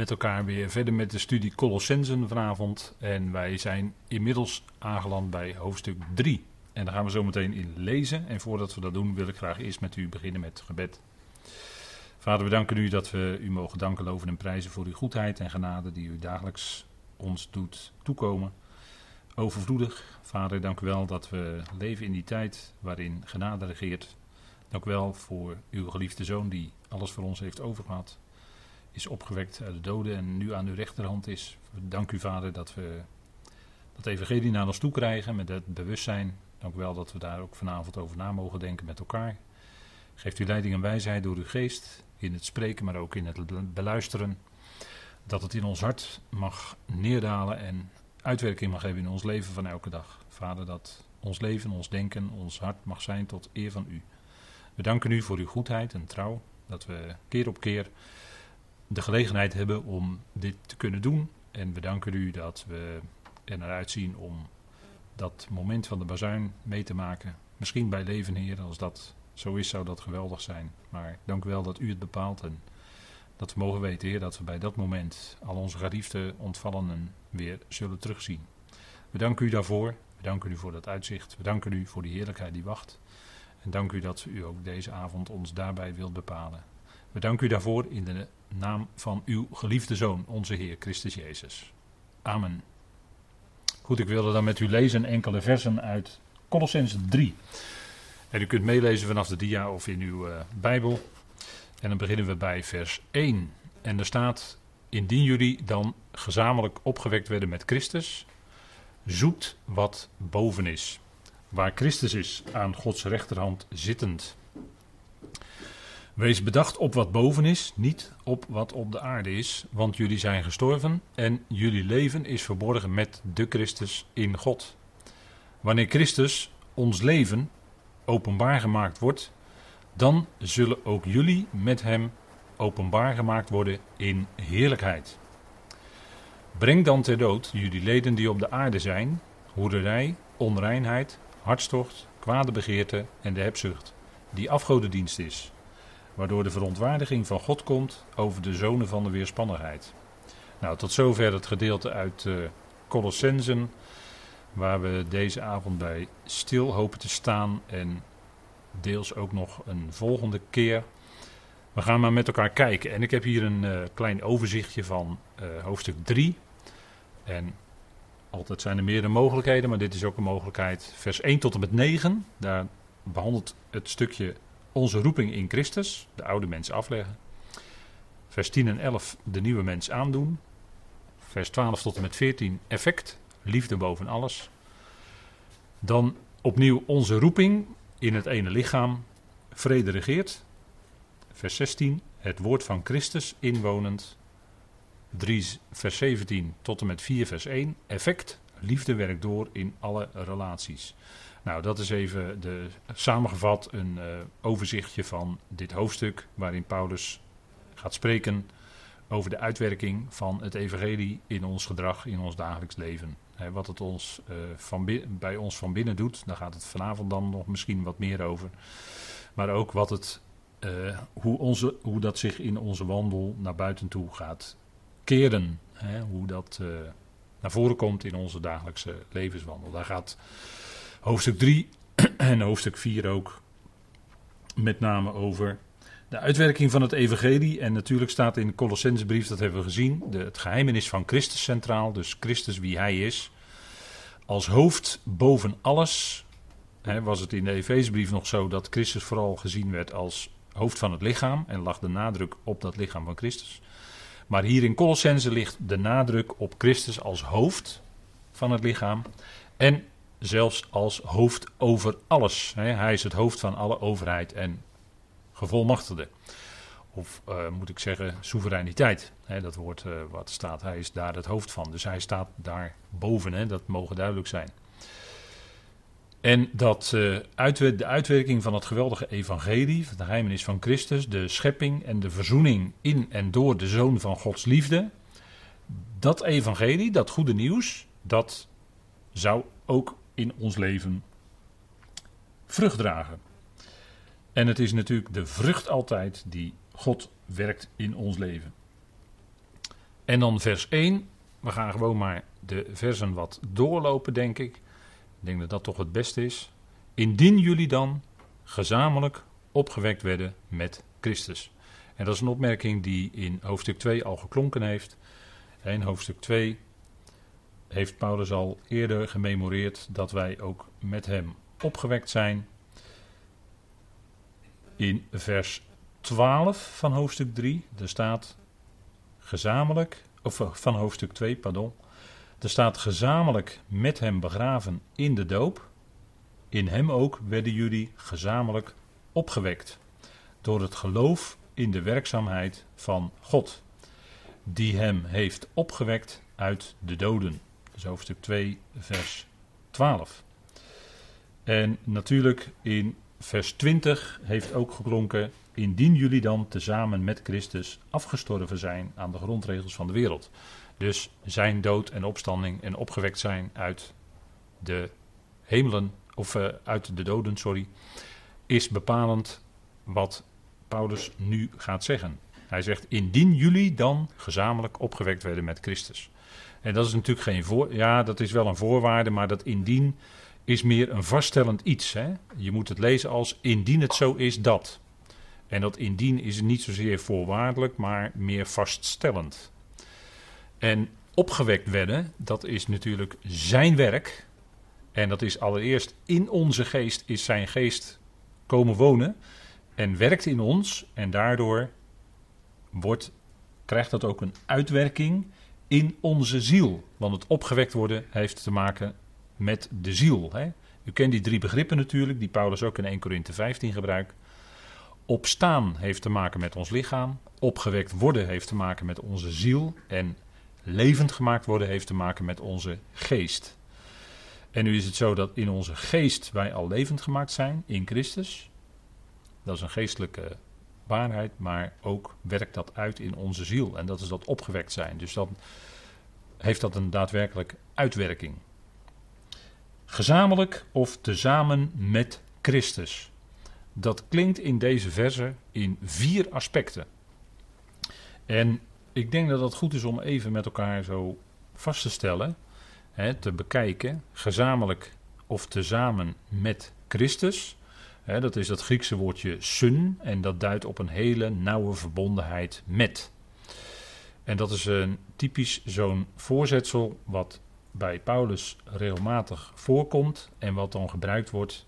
met elkaar weer verder met de studie Colossensen vanavond. En wij zijn inmiddels aangeland bij hoofdstuk 3. En daar gaan we zo meteen in lezen. En voordat we dat doen, wil ik graag eerst met u beginnen met gebed. Vader, we danken u dat we u mogen danken, loven en prijzen voor uw goedheid en genade die u dagelijks ons doet toekomen. Overvloedig. Vader, dank u wel dat we leven in die tijd waarin genade regeert. Dank u wel voor uw geliefde zoon die alles voor ons heeft overgehad is opgewekt uit de doden en nu aan uw rechterhand is. Dank u Vader dat we dat evangelie naar ons toe krijgen met het bewustzijn. Dank u wel dat we daar ook vanavond over na mogen denken met elkaar. Geeft u leiding en wijsheid door uw geest in het spreken, maar ook in het beluisteren. Dat het in ons hart mag neerdalen en uitwerking mag hebben in ons leven van elke dag. Vader, dat ons leven, ons denken, ons hart mag zijn tot eer van u. We danken u voor uw goedheid en trouw. Dat we keer op keer de gelegenheid hebben om dit te kunnen doen. En we danken u dat we er naar uitzien om dat moment van de bazuin mee te maken. Misschien bij leven, Heer, als dat zo is, zou dat geweldig zijn. Maar dank u wel dat u het bepaalt en dat we mogen weten, Heer, dat we bij dat moment al onze geliefde ontvallenen weer zullen terugzien. We danken u daarvoor. We danken u voor dat uitzicht. We danken u voor die heerlijkheid die wacht. En dank u dat u ook deze avond ons daarbij wilt bepalen. We danken u daarvoor in de naam van uw geliefde Zoon, onze Heer Christus Jezus. Amen. Goed, ik wilde dan met u lezen enkele versen uit Colossense 3. En u kunt meelezen vanaf de dia of in uw uh, Bijbel. En dan beginnen we bij vers 1. En er staat: Indien jullie dan gezamenlijk opgewekt werden met Christus, zoekt wat boven is, waar Christus is, aan Gods rechterhand zittend. Wees bedacht op wat boven is, niet op wat op de aarde is, want jullie zijn gestorven en jullie leven is verborgen met de Christus in God. Wanneer Christus, ons leven, openbaar gemaakt wordt, dan zullen ook jullie met hem openbaar gemaakt worden in heerlijkheid. Breng dan ter dood jullie leden die op de aarde zijn, hoerderij, onreinheid, hartstocht, kwade begeerte en de hebzucht, die afgodendienst is waardoor de verontwaardiging van God komt over de zonen van de weerspannigheid. Nou, tot zover het gedeelte uit uh, Colossensen, waar we deze avond bij stil hopen te staan en deels ook nog een volgende keer. We gaan maar met elkaar kijken. En ik heb hier een uh, klein overzichtje van uh, hoofdstuk 3. En altijd zijn er meerdere mogelijkheden, maar dit is ook een mogelijkheid. Vers 1 tot en met 9, daar behandelt het stukje onze roeping in Christus, de oude mens afleggen. Vers 10 en 11, de nieuwe mens aandoen. Vers 12 tot en met 14, effect, liefde boven alles. Dan opnieuw onze roeping in het ene lichaam, vrede regeert. Vers 16, het woord van Christus inwonend. 3, vers 17 tot en met 4, vers 1, effect, liefde werkt door in alle relaties. Nou, dat is even de, samengevat een uh, overzichtje van dit hoofdstuk waarin Paulus gaat spreken over de uitwerking van het evangelie in ons gedrag, in ons dagelijks leven. wat het ons, uh, van bij ons van binnen doet, daar gaat het vanavond dan nog misschien wat meer over. Maar ook wat het, uh, hoe, onze, hoe dat zich in onze wandel naar buiten toe gaat keren. hoe dat naar voren komt in onze dagelijkse levenswandel. Daar gaat hoofdstuk 3 en hoofdstuk 4 ook met name over de uitwerking van het evangelie. En natuurlijk staat in de Colossensbrief, dat hebben we gezien, de, het geheimenis van Christus centraal. Dus Christus wie hij is. Als hoofd boven alles was het in de Efezebrief nog zo dat Christus vooral gezien werd als hoofd van het lichaam. En lag de nadruk op dat lichaam van Christus. Maar hier in Colossense ligt de nadruk op Christus als hoofd van het lichaam. En zelfs als hoofd over alles. Hij is het hoofd van alle overheid en gevolmachtigde. Of uh, moet ik zeggen, soevereiniteit. dat woord uh, wat staat, hij is daar het hoofd van. Dus hij staat daar boven, dat mogen duidelijk zijn. En dat uitwer de uitwerking van het geweldige evangelie, het geheimenis van Christus, de schepping en de verzoening in en door de Zoon van Gods liefde. Dat evangelie, dat goede nieuws, dat zou ook in ons leven vrucht dragen. En het is natuurlijk de vrucht altijd die God werkt in ons leven. En dan vers 1. We gaan gewoon maar de versen wat doorlopen, denk ik. Ik denk dat dat toch het beste is. Indien jullie dan gezamenlijk opgewekt werden met Christus. En dat is een opmerking die in hoofdstuk 2 al geklonken heeft. In hoofdstuk 2 heeft Paulus al eerder gememoreerd dat wij ook met hem opgewekt zijn. In vers 12 van hoofdstuk 3, er staat gezamenlijk, of eh, van hoofdstuk 2, pardon. Er staat gezamenlijk met hem begraven in de doop. In hem ook werden jullie gezamenlijk opgewekt. Door het geloof in de werkzaamheid van God. Die hem heeft opgewekt uit de doden. Dus hoofdstuk 2, vers 12. En natuurlijk in vers 20 heeft ook geklonken: Indien jullie dan tezamen met Christus afgestorven zijn aan de grondregels van de wereld. Dus zijn dood en opstanding en opgewekt zijn uit de hemelen, of uh, uit de doden, sorry, is bepalend wat Paulus nu gaat zeggen. Hij zegt: Indien jullie dan gezamenlijk opgewekt werden met Christus. En dat is natuurlijk geen voor. Ja, dat is wel een voorwaarde, maar dat indien is meer een vaststellend iets. Hè? Je moet het lezen als indien het zo is dat. En dat indien is niet zozeer voorwaardelijk, maar meer vaststellend. En opgewekt werden, dat is natuurlijk zijn werk. En dat is allereerst in onze geest, is zijn geest komen wonen. En werkt in ons. En daardoor wordt, krijgt dat ook een uitwerking in onze ziel. Want het opgewekt worden heeft te maken met de ziel. Hè? U kent die drie begrippen natuurlijk, die Paulus ook in 1 Corinthe 15 gebruikt. Opstaan heeft te maken met ons lichaam. Opgewekt worden heeft te maken met onze ziel. En levend gemaakt worden heeft te maken met onze geest. En nu is het zo dat in onze geest wij al levend gemaakt zijn in Christus. Dat is een geestelijke maar ook werkt dat uit in onze ziel. En dat is dat opgewekt zijn. Dus dan heeft dat een daadwerkelijk uitwerking. Gezamenlijk of tezamen met Christus. Dat klinkt in deze verse in vier aspecten. En ik denk dat het goed is om even met elkaar zo vast te stellen, hè, te bekijken, gezamenlijk of tezamen met Christus. Dat is dat Griekse woordje sun en dat duidt op een hele nauwe verbondenheid met. En dat is een typisch zo'n voorzetsel wat bij Paulus regelmatig voorkomt en wat dan gebruikt wordt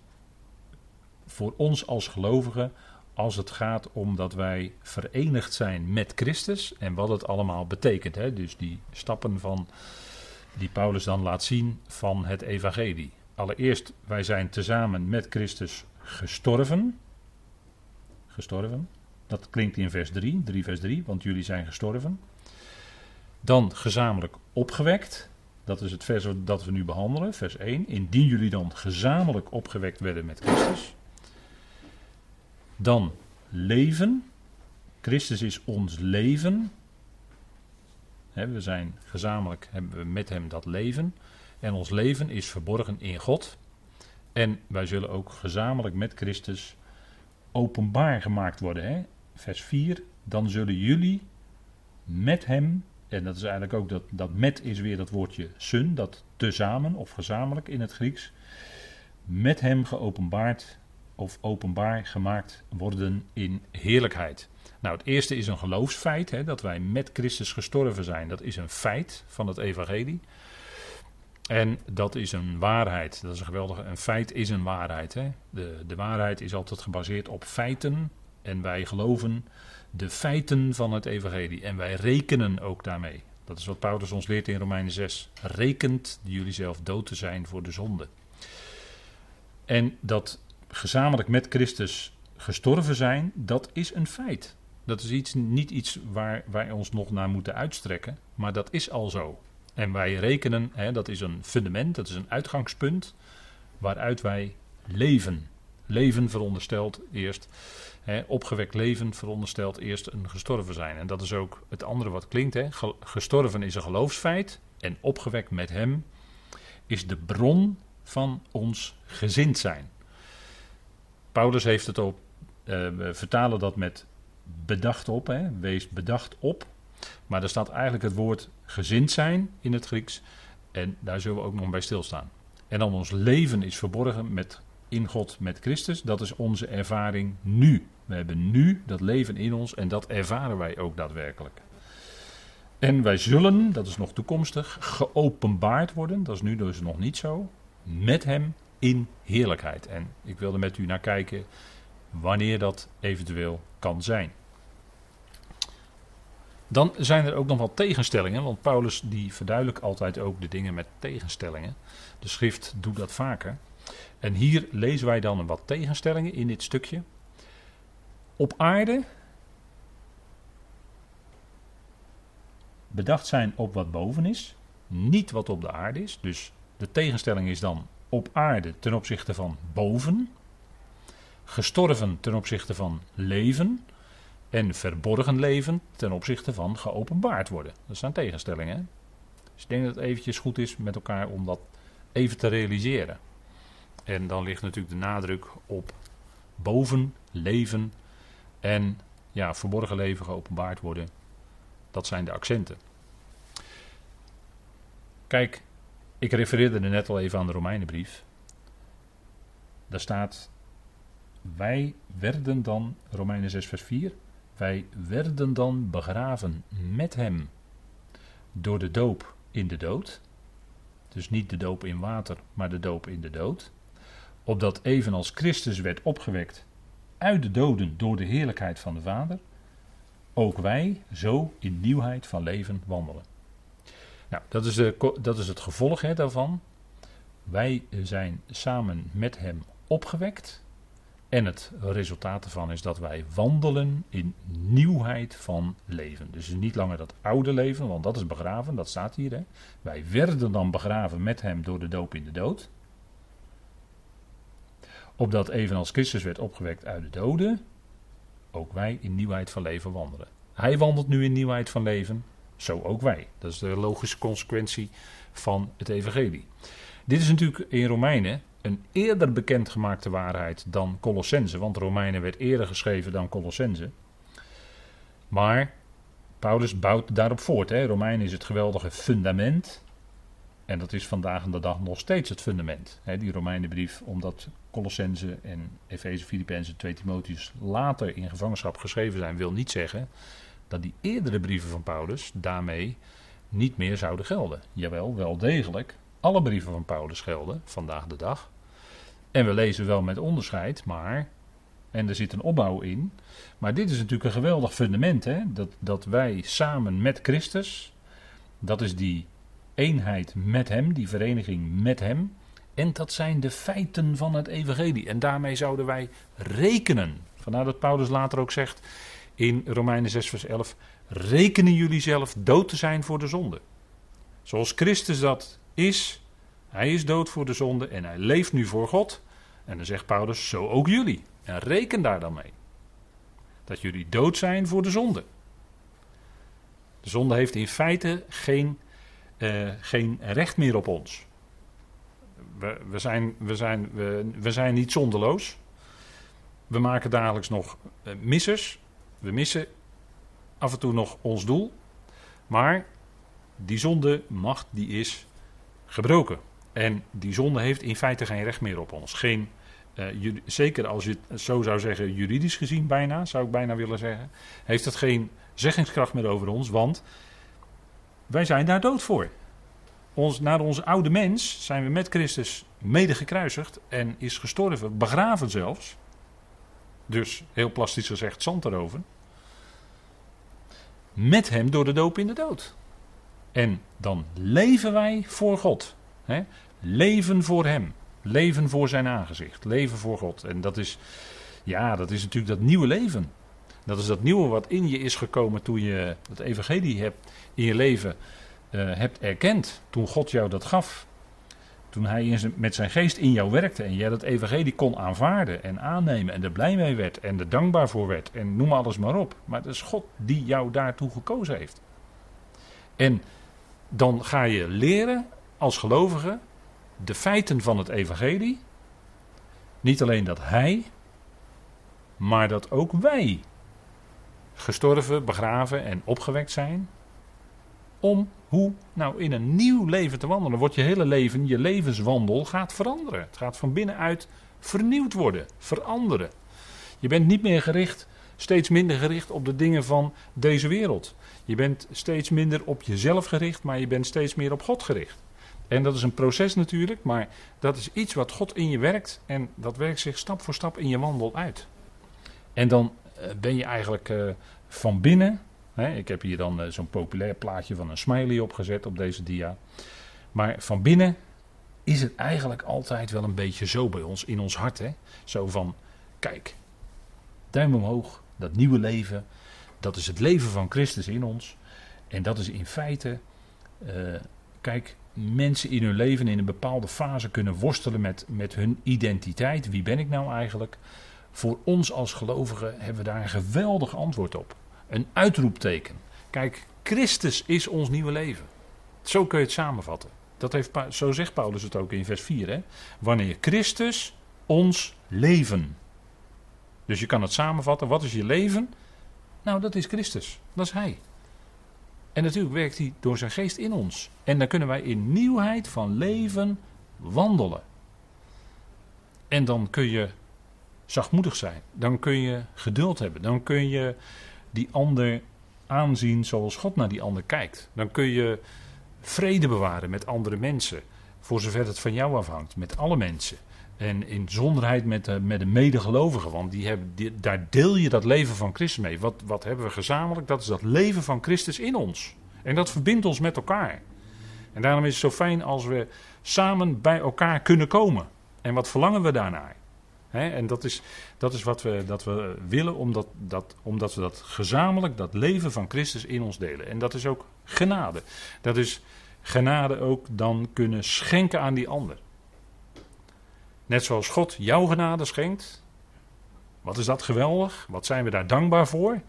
voor ons als gelovigen als het gaat om dat wij verenigd zijn met Christus en wat het allemaal betekent. Dus die stappen van, die Paulus dan laat zien van het evangelie. Allereerst, wij zijn tezamen met Christus gestorven. Gestorven. Dat klinkt in vers 3, 3 vers 3, want jullie zijn gestorven. Dan gezamenlijk opgewekt. Dat is het vers dat we nu behandelen, vers 1. Indien jullie dan gezamenlijk opgewekt werden met Christus. Dan leven. Christus is ons leven. we zijn gezamenlijk hebben we met hem dat leven. En ons leven is verborgen in God. En wij zullen ook gezamenlijk met Christus openbaar gemaakt worden. Hè? Vers 4. Dan zullen jullie met hem, en dat is eigenlijk ook dat, dat met is weer dat woordje sun, dat tezamen of gezamenlijk in het Grieks, met hem geopenbaard of openbaar gemaakt worden in heerlijkheid. Nou, het eerste is een geloofsfeit, hè, dat wij met Christus gestorven zijn. Dat is een feit van het evangelie. En dat is een waarheid. Dat is een geweldige. Een feit is een waarheid. Hè? De, de waarheid is altijd gebaseerd op feiten. En wij geloven de feiten van het Evangelie. En wij rekenen ook daarmee. Dat is wat Paulus ons leert in Romeinen 6. Rekent jullie zelf dood te zijn voor de zonde. En dat gezamenlijk met Christus gestorven zijn, dat is een feit. Dat is iets, niet iets waar wij ons nog naar moeten uitstrekken, maar dat is al zo. En wij rekenen, hè, dat is een fundament, dat is een uitgangspunt waaruit wij leven. Leven veronderstelt eerst, hè, opgewekt leven veronderstelt eerst een gestorven zijn. En dat is ook het andere wat klinkt. Hè. Gestorven is een geloofsfeit en opgewekt met hem is de bron van ons gezind zijn. Paulus heeft het op, uh, we vertalen dat met bedacht op, hè, wees bedacht op. Maar er staat eigenlijk het woord gezind zijn in het Grieks. En daar zullen we ook nog bij stilstaan. En dan ons leven is verborgen met, in God met Christus. Dat is onze ervaring nu. We hebben nu dat leven in ons en dat ervaren wij ook daadwerkelijk. En wij zullen, dat is nog toekomstig, geopenbaard worden. Dat is nu dus nog niet zo. Met hem in heerlijkheid. En ik wilde met u naar kijken wanneer dat eventueel kan zijn. Dan zijn er ook nog wat tegenstellingen, want Paulus die verduidelijkt altijd ook de dingen met tegenstellingen. De schrift doet dat vaker. En hier lezen wij dan wat tegenstellingen in dit stukje. Op aarde bedacht zijn op wat boven is, niet wat op de aarde is. Dus de tegenstelling is dan op aarde ten opzichte van boven, gestorven ten opzichte van leven en verborgen leven ten opzichte van geopenbaard worden. Dat zijn tegenstellingen. Dus ik denk dat het eventjes goed is met elkaar om dat even te realiseren. En dan ligt natuurlijk de nadruk op boven, leven en ja, verborgen leven, geopenbaard worden. Dat zijn de accenten. Kijk, ik refereerde er net al even aan de Romeinenbrief. Daar staat: Wij werden dan, Romeinen 6, vers 4, wij werden dan begraven met hem door de doop in de dood. Dus niet de doop in water, maar de doop in de dood. Opdat evenals Christus werd opgewekt uit de doden door de heerlijkheid van de Vader, ook wij zo in nieuwheid van leven wandelen. Nou, dat is, de, dat is het gevolg hè, daarvan. Wij zijn samen met hem opgewekt. En het resultaat ervan is dat wij wandelen in nieuwheid van leven. Dus niet langer dat oude leven, want dat is begraven, dat staat hier. Hè. Wij werden dan begraven met hem door de doop in de dood. Opdat evenals Christus werd opgewekt uit de doden, ook wij in nieuwheid van leven wandelen. Hij wandelt nu in nieuwheid van leven, zo ook wij. Dat is de logische consequentie van het evangelie. Dit is natuurlijk in Romeinen een eerder bekendgemaakte waarheid dan Colossense, want Romeinen werd eerder geschreven dan Colossense. Maar Paulus bouwt daarop voort. Hè. Romeinen is het geweldige fundament. En dat is vandaag de dag nog steeds het fundament. Hè, die Romeinenbrief, omdat Colossense en Efeze, Filippenzen, 2 Timotheus later in gevangenschap geschreven zijn, wil niet zeggen dat die eerdere brieven van Paulus daarmee niet meer zouden gelden. Jawel, wel degelijk. Alle brieven van Paulus gelden vandaag de dag. En we lezen wel met onderscheid, maar. En er zit een opbouw in. Maar dit is natuurlijk een geweldig fundament. Hè? Dat, dat wij samen met Christus. Dat is die eenheid met Hem, die vereniging met Hem. En dat zijn de feiten van het Evangelie. En daarmee zouden wij rekenen. Vandaar dat Paulus later ook zegt in Romeinen 6, vers 11: Rekenen jullie zelf dood te zijn voor de zonde. Zoals Christus dat is, hij is dood voor de zonde en hij leeft nu voor God. En dan zegt Paulus, zo ook jullie. En reken daar dan mee. Dat jullie dood zijn voor de zonde. De zonde heeft in feite geen, uh, geen recht meer op ons. We, we, zijn, we, zijn, we, we zijn niet zonderloos. We maken dagelijks nog uh, missers. We missen af en toe nog ons doel. Maar die zonde, macht, die is gebroken. En die zonde heeft in feite geen recht meer op ons. Geen, uh, zeker als je het zo zou zeggen, juridisch gezien bijna, zou ik bijna willen zeggen, heeft het geen zeggingskracht meer over ons, want wij zijn daar dood voor. Ons, naar onze oude mens zijn we met Christus mede gekruisigd en is gestorven, begraven zelfs. Dus heel plastisch gezegd, zand erover. Met hem door de doop in de dood. En dan leven wij voor God. Hè? Leven voor Hem. Leven voor zijn aangezicht. Leven voor God. En dat is, ja, dat is natuurlijk dat nieuwe leven. Dat is dat nieuwe wat in je is gekomen toen je het evangelie hebt in je leven uh, hebt erkend. Toen God jou dat gaf. Toen hij met zijn geest in jou werkte en jij dat evangelie kon aanvaarden en aannemen en er blij mee werd en er dankbaar voor werd en noem alles maar op. Maar het is God die jou daartoe gekozen heeft. En dan ga je leren als gelovige de feiten van het evangelie. Niet alleen dat hij, maar dat ook wij gestorven, begraven en opgewekt zijn. Om hoe? Nou, in een nieuw leven te wandelen. Wordt je hele leven, je levenswandel gaat veranderen. Het gaat van binnenuit vernieuwd worden, veranderen. Je bent niet meer gericht, steeds minder gericht op de dingen van deze wereld. Je bent steeds minder op jezelf gericht, maar je bent steeds meer op God gericht. En dat is een proces natuurlijk, maar dat is iets wat God in je werkt en dat werkt zich stap voor stap in je wandel uit. En dan eh, ben je eigenlijk uh, van binnen. Ik heb hier dan uh, zo'n populair plaatje van een smiley opgezet op deze dia. Maar van binnen is het eigenlijk altijd wel een beetje zo bij ons, in ons hart. Hè? Zo van, kijk, duim omhoog, dat nieuwe leven, dat is het leven van Christus in ons. En dat is in feite, kijk, mensen in hun leven in een bepaalde fase kunnen worstelen met, met hun identiteit. Wie ben ik nou eigenlijk? Voor ons als gelovigen hebben we daar een geweldig antwoord op. Een uitroepteken. Kijk, Christus is ons nieuwe leven. Zo kun je het samenvatten. Dat heeft, zo zegt Paulus het ook in vers 4. Hè? Wanneer Christus ons leven. Dus je kan het samenvatten. Wat is je leven? Nou, dat is Christus. Dat is Hij. En natuurlijk werkt hij door zijn geest in ons. En dan kunnen wij in nieuwheid van leven wandelen. En dan kun je zachtmoedig zijn. Dan kun je geduld hebben. Dan kun je die ander aanzien zoals God naar die ander kijkt. Dan kun je vrede bewaren met andere mensen. Voor zover het van jou afhangt. Met alle mensen. En in zonderheid met de, met de medegelovigen. Want die hebben, daar deel je dat leven van Christus mee. Wat, wat hebben we gezamenlijk? Dat is dat leven van Christus in ons. En dat verbindt ons met elkaar. En daarom is het zo fijn als we samen bij elkaar kunnen komen. En wat verlangen we daarnaar? en dat is, dat is wat we, dat we willen, omdat, dat, omdat we dat gezamenlijk, dat leven van Christus in ons delen. En dat is ook genade. Dat is genade ook dan kunnen schenken aan die ander. Net zoals God jouw genade schenkt. Wat is dat geweldig? Wat zijn we daar dankbaar voor?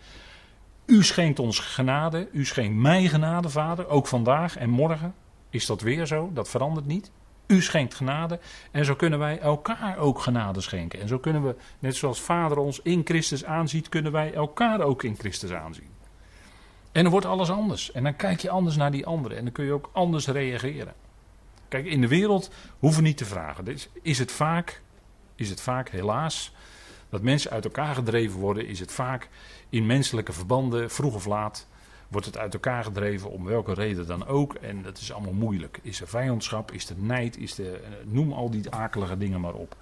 U schenkt ons genade. U schenkt mij genade, Vader. Ook vandaag en morgen is dat weer zo. Dat verandert niet. U schenkt genade. En zo kunnen wij elkaar ook genade schenken. En zo kunnen we, net zoals Vader ons in Christus aanziet, kunnen wij elkaar ook in Christus aanzien. En dan wordt alles anders. En dan kijk je anders naar die anderen. En dan kun je ook anders reageren. Kijk, in de wereld hoeven we niet te vragen. Is, het vaak, is het vaak, helaas, dat mensen uit elkaar gedreven worden? Is het vaak in menselijke verbanden, vroeg of laat, wordt het uit elkaar gedreven om welke reden dan ook. En dat is allemaal moeilijk. Is er vijandschap, is er nijd, is er, eh, noem al die akelige dingen maar op.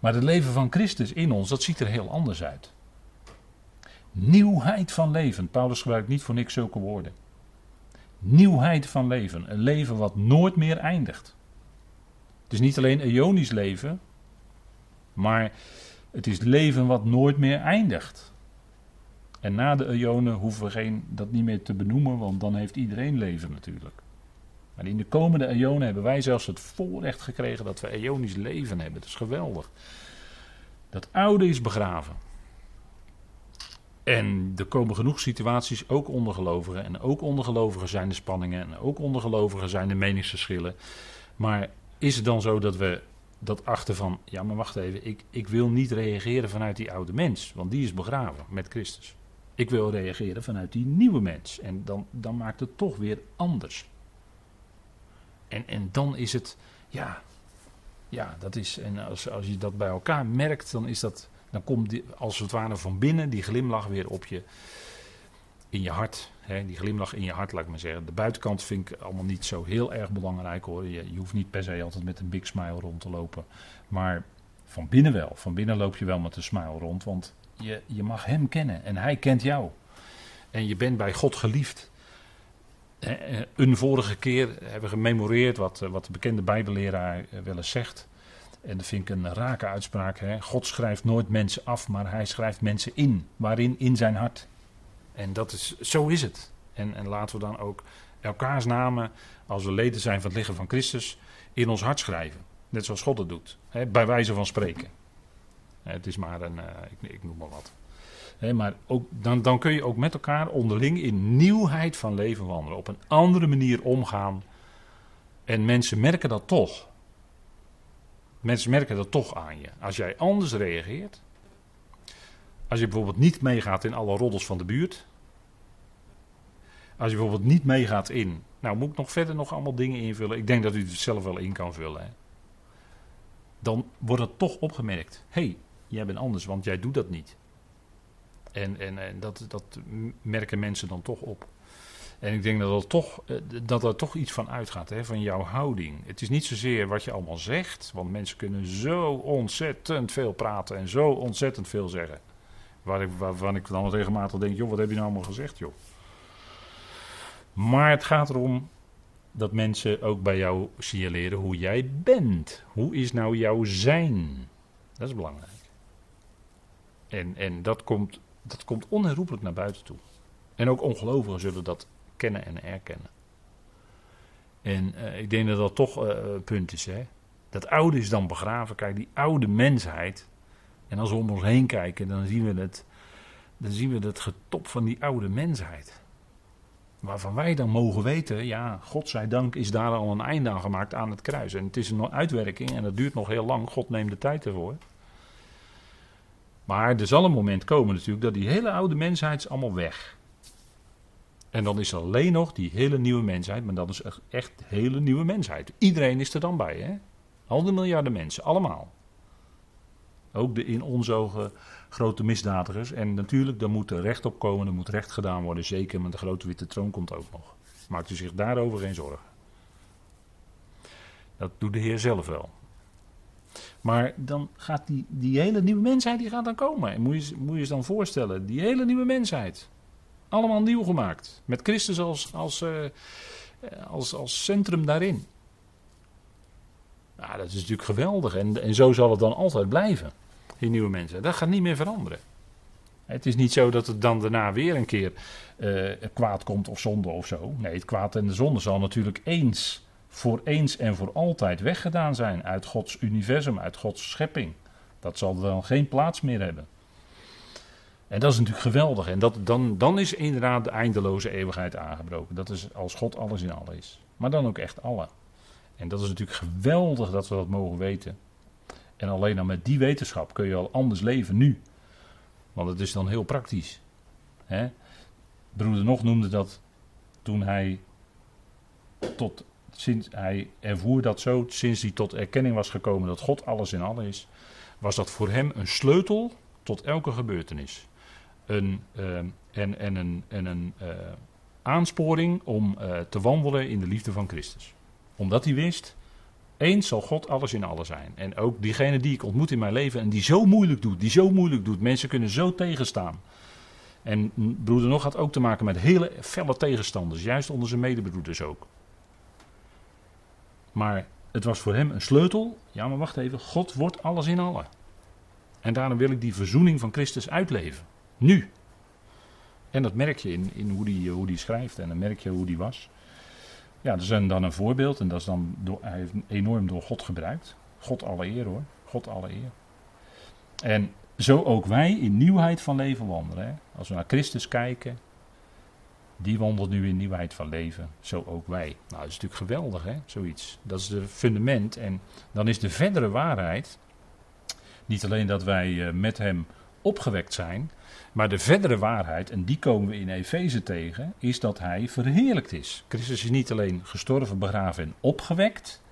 Maar het leven van Christus in ons, dat ziet er heel anders uit. Nieuwheid van leven. Paulus gebruikt niet voor niks zulke woorden. Nieuwheid van leven. Een leven wat nooit meer eindigt. Het is niet alleen eonisch leven, maar het is leven wat nooit meer eindigt. En na de eonen hoeven we geen, dat niet meer te benoemen, want dan heeft iedereen leven natuurlijk. Maar in de komende eonen hebben wij zelfs het voorrecht gekregen dat we eonisch leven hebben. Dat is geweldig. Dat oude is begraven. En er komen genoeg situaties, ook onder gelovigen. En ook onder gelovigen zijn de spanningen. En ook onder gelovigen zijn de meningsverschillen. Maar is het dan zo dat we dat achter van... Ja, maar wacht even. Ik, ik wil niet reageren vanuit die oude mens. Want die is begraven met Christus. Ik wil reageren vanuit die nieuwe mens. En dan, dan maakt het toch weer anders. En, en dan is het... Ja, ja, dat is... En als, als je dat bij elkaar merkt, dan is dat dan komt als het ware van binnen die glimlach weer op je, in je hart. Hè, die glimlach in je hart, laat ik maar zeggen. De buitenkant vind ik allemaal niet zo heel erg belangrijk hoor. Je, je hoeft niet per se altijd met een big smile rond te lopen. Maar van binnen wel. Van binnen loop je wel met een smile rond. Want je, je mag hem kennen en hij kent jou. En je bent bij God geliefd. Een vorige keer hebben we gememoreerd wat, wat de bekende Bijbelleraar wel eens zegt. En dat vind ik een rake uitspraak. Hè? God schrijft nooit mensen af, maar hij schrijft mensen in. Waarin? In zijn hart. En dat is, zo is het. En, en laten we dan ook elkaars namen, als we leden zijn van het lichaam van Christus, in ons hart schrijven. Net zoals God het doet. Hè? Bij wijze van spreken. Het is maar een, uh, ik, ik, noem maar wat. maar ook, dan, dan kun je ook met elkaar onderling in nieuwheid van leven wandelen. Op een andere manier omgaan. En mensen merken dat toch. Mensen merken dat toch aan je. Als jij anders reageert, Als je bijvoorbeeld niet meegaat in alle roddels van de buurt. Als je bijvoorbeeld niet meegaat in. Nou, moet ik nog verder nog allemaal dingen invullen? Ik denk dat u het zelf wel in kan vullen. Hè? Dan wordt het toch opgemerkt. Hey, jij bent anders, want jij doet dat niet. En, en, en dat, dat merken mensen dan toch op. En ik denk dat er toch, eh, dat er toch iets van uitgaat, hè, van jouw houding. Het is niet zozeer wat je allemaal zegt, want mensen kunnen zo ontzettend veel praten en zo ontzettend veel zeggen. Ik, waarvan ik dan regelmatig denk, joh, wat heb je nou allemaal gezegd, joh. Maar het gaat erom dat mensen ook bij jou signaleren hoe jij bent. Hoe is nou jouw zijn? Dat is belangrijk. En, en dat, komt, dat komt onherroepelijk naar buiten toe. En ook ongelovigen zullen dat kennen en erkennen. En uh, ik denk dat dat toch uh, punt is. Hè? Dat oude is dan begraven. Kijk, die oude mensheid. En als we om ons heen kijken, dan zien we het, dan zien we het getop van die oude mensheid. Waarvan wij dan mogen weten, ja, godzijdank is daar al een einde aan gemaakt aan het kruis. En het is een uitwerking en dat duurt nog heel lang. God neemt de tijd ervoor. Maar er zal een moment komen natuurlijk dat die hele oude mensheid is allemaal weg. En dan is er alleen nog die hele nieuwe mensheid, maar dat is echt hele nieuwe mensheid. Iedereen is er dan bij, hè? Al miljarden mensen, allemaal. Ook de in onze ogen grote misdadigers. En natuurlijk, daar moet er recht op komen, er moet recht gedaan worden, zeker, maar de grote witte troon komt ook nog. Maakt u zich daarover geen zorgen. Dat doet de Heer zelf wel. Maar dan gaat die, die hele nieuwe mensheid, die gaat dan komen. En moet je, moet je je dan voorstellen, die hele nieuwe mensheid. Allemaal nieuw gemaakt. Met Christus als, als, uh, als, als centrum daarin. Nou, dat is natuurlijk geweldig. En, en zo zal het dan altijd blijven. Die nieuwe mensen. Dat gaat niet meer veranderen. Het is niet zo dat het dan daarna weer een keer uh, kwaad komt of zonde of zo. Nee, het kwaad en de zonde zal natuurlijk eens, voor eens en voor altijd weggedaan zijn uit Gods universum, uit Gods schepping. Dat zal dan geen plaats meer hebben. En dat is natuurlijk geweldig. En dat, dan, dan is inderdaad de eindeloze eeuwigheid aangebroken. Dat is als God alles in alles is. Maar dan ook echt alle. En dat is natuurlijk geweldig dat we dat mogen weten. En alleen dan met die wetenschap kun je al anders leven nu. Want het is dan heel praktisch. Hè? Broeder Nog noemde dat toen hij tot sinds hij ervoer dat zo, sinds hij tot erkenning was gekomen dat God alles in alles is, was dat voor hem een sleutel tot elke gebeurtenis een, uh, en, en een, en een uh, aansporing om uh, te wandelen in de liefde van Christus. Omdat hij wist, eens zal God alles in alles zijn. En ook diegene die ik ontmoet in mijn leven en die zo moeilijk doet, die zo moeilijk doet, mensen kunnen zo tegenstaan. En broeder nog had ook te maken met hele felle tegenstanders, juist onder zijn medebroeders ook. Maar het was voor hem een sleutel. Ja, maar wacht even, God wordt alles in allen. En daarom wil ik die verzoening van Christus uitleven. Nu. En dat merk je in, in hoe hij hoe die schrijft en dan merk je hoe die was. Ja, dat is dan een voorbeeld en dat is dan door, hij heeft enorm door God gebruikt. God alle eer hoor, God alle eer. En zo ook wij in nieuwheid van leven wandelen. Als we naar Christus kijken, die wandelt nu in nieuwheid van leven, zo ook wij. Nou, dat is natuurlijk geweldig hè, zoiets. Dat is het fundament en dan is de verdere waarheid, niet alleen dat wij eh, met hem opgewekt zijn, maar de verdere waarheid, en die komen we in Efeze tegen, is dat hij verheerlijkt is. Christus is niet alleen gestorven, begraven en opgewekt,